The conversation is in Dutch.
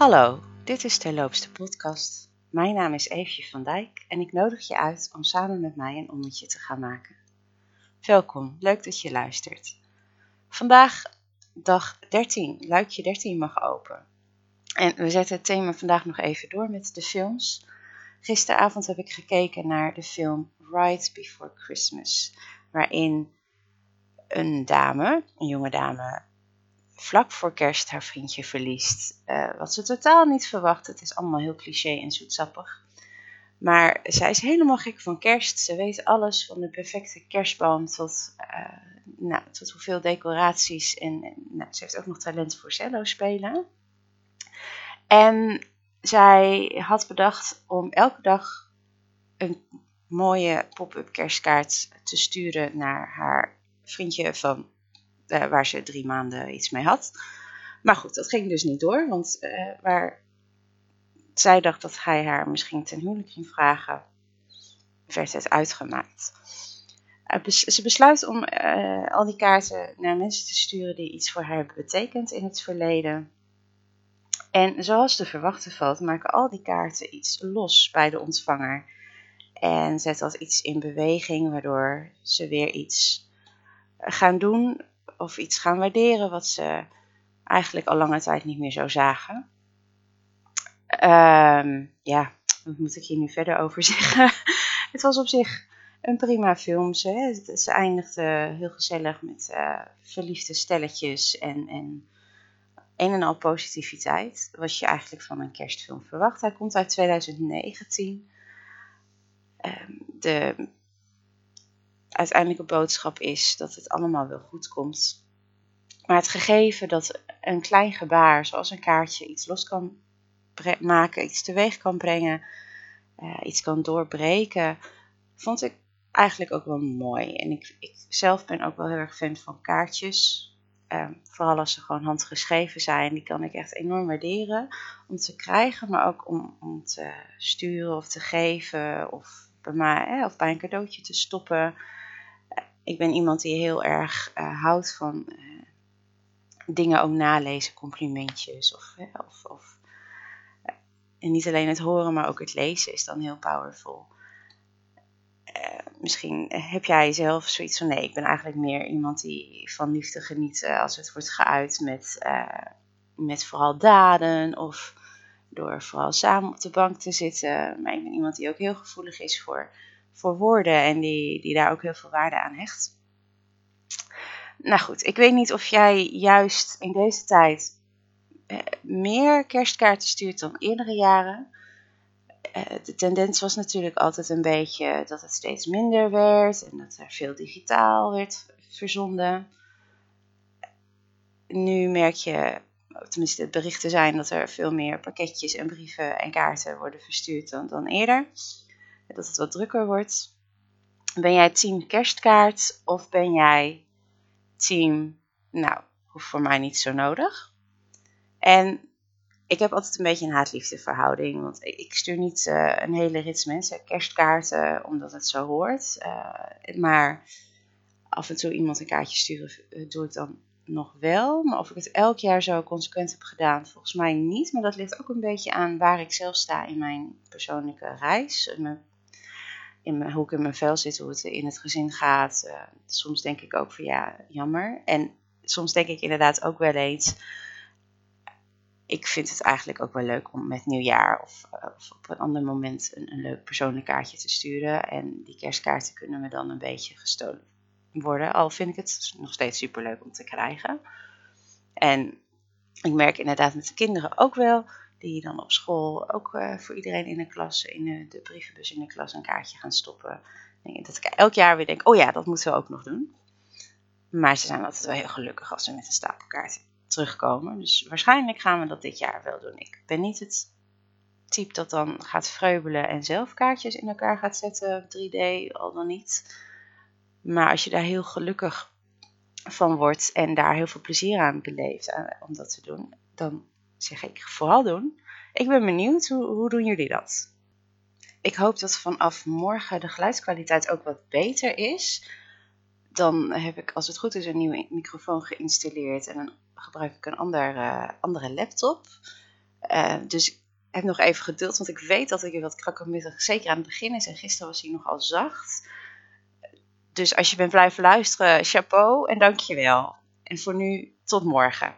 Hallo, dit is Terloops de podcast. Mijn naam is Eefje van Dijk en ik nodig je uit om samen met mij een ommetje te gaan maken. Welkom, leuk dat je luistert. Vandaag dag 13, luikje 13 mag open. En we zetten het thema vandaag nog even door met de films. Gisteravond heb ik gekeken naar de film Right Before Christmas, waarin een dame, een jonge dame, vlak voor kerst haar vriendje verliest. Uh, wat ze totaal niet verwacht. Het is allemaal heel cliché en zoetsappig. Maar zij is helemaal gek van kerst. Ze weet alles van de perfecte kerstboom tot, uh, nou, tot hoeveel decoraties. En, en nou, ze heeft ook nog talent voor cello spelen. En zij had bedacht om elke dag een mooie pop-up kerstkaart te sturen naar haar vriendje van uh, waar ze drie maanden iets mee had. Maar goed, dat ging dus niet door, want uh, waar zij dacht dat hij haar misschien ten huwelijk ging vragen, werd het uitgemaakt. Bes ze besluit om al die kaarten naar mensen te sturen die iets voor haar hebben betekend in het verleden. En zoals te verwachten valt, maken al die kaarten iets los bij de ontvanger. En zet dat iets in beweging, waardoor ze weer iets gaan doen of iets gaan waarderen wat ze eigenlijk al lange tijd niet meer zo zagen. Um, ja, wat moet ik hier nu verder over zeggen? het was op zich een prima film. Ze, eindigde heel gezellig met uh, verliefde stelletjes en, en een en al positiviteit. Wat je eigenlijk van een kerstfilm verwacht. Hij komt uit 2019. Um, de uiteindelijke boodschap is dat het allemaal wel goed komt. Maar het gegeven dat een klein gebaar, zoals een kaartje, iets los kan maken, iets teweeg kan brengen, uh, iets kan doorbreken, vond ik eigenlijk ook wel mooi. En ik, ik zelf ben ook wel heel erg fan van kaartjes. Uh, vooral als ze gewoon handgeschreven zijn, die kan ik echt enorm waarderen om te krijgen, maar ook om, om te sturen of te geven of bij, mij, of bij een cadeautje te stoppen ik ben iemand die heel erg uh, houdt van uh, dingen ook nalezen, complimentjes. Of, of, of uh, en niet alleen het horen, maar ook het lezen is dan heel powerful. misschien heb jij zelf zoiets van nee, ik ben eigenlijk meer iemand die van liefde geniet als het wordt geuit met, met vooral daden of door vooral samen op de bank te zitten. Maar ik ben iemand die ook heel gevoelig is voor voor woorden en die, die daar ook heel veel waarde aan hecht. Nou goed, ik weet niet of jij juist in deze tijd eh, meer kerstkaarten stuurt dan eerdere jaren. Eh, de tendens was natuurlijk altijd een beetje dat het steeds minder werd en dat er veel digitaal werd verzonden. Nu merk je, tenminste het berichten zijn, dat er veel meer pakketjes en brieven en kaarten worden verstuurd dan, dan eerder dat het wat drukker wordt. Ben jij team kerstkaart of ben jij team, nou, hoeft voor mij niet zo nodig. En ik heb altijd een beetje een haat-liefde verhouding, want ik stuur niet uh, een hele rits mensen kerstkaarten omdat het zo hoort. Uh, maar af en toe iemand een kaartje sturen uh, doe ik dan nog wel. Maar of ik het elk jaar zo consequent heb gedaan, volgens mij niet. Maar dat ligt ook een beetje aan waar ik zelf sta in mijn persoonlijke reis, in hoe ik in mijn vel zit, hoe het in het gezin gaat. Uh, soms denk ik ook van ja, jammer. En soms denk ik inderdaad ook wel eens. Ik vind het eigenlijk ook wel leuk om met nieuwjaar of, uh, of op een ander moment een, een, leuk persoonlijk kaartje te sturen. En die kerstkaarten kunnen me dan een beetje gestolen worden. Al vind ik het nog steeds super leuk om te krijgen. En ik merk inderdaad met de kinderen ook wel die dan op school ook uh, voor iedereen in de klas, in de, de, brievenbus in de klas, een kaartje gaan stoppen. Dat ik elk jaar weer denk, oh ja, dat moeten we ook nog doen. Maar ze zijn altijd wel heel gelukkig als ze met een stapel kaarten terugkomen. Dus waarschijnlijk gaan we dat dit jaar wel doen. Ik ben niet het type dat dan gaat vreubelen en zelf kaartjes in elkaar gaat zetten, 3D, al dan niet. Maar als je daar heel gelukkig van wordt en daar heel veel plezier aan beleeft om dat te doen, dan zeg ik vooral doen. Ik ben benieuwd, hoe, hoe doen jullie dat? Ik hoop dat vanaf morgen de geluidskwaliteit ook wat beter is. Dan heb ik, als het goed is, een nieuwe microfoon geïnstalleerd en dan gebruik ik een ander, uh, andere laptop. Uh, dus heb nog even geduld, want ik weet dat ik wat krakkemiddelig zeker aan het begin is. En gisteren was hij nogal zacht. Dus als je bent blijven luisteren, chapeau en dankjewel. En voor nu, tot morgen.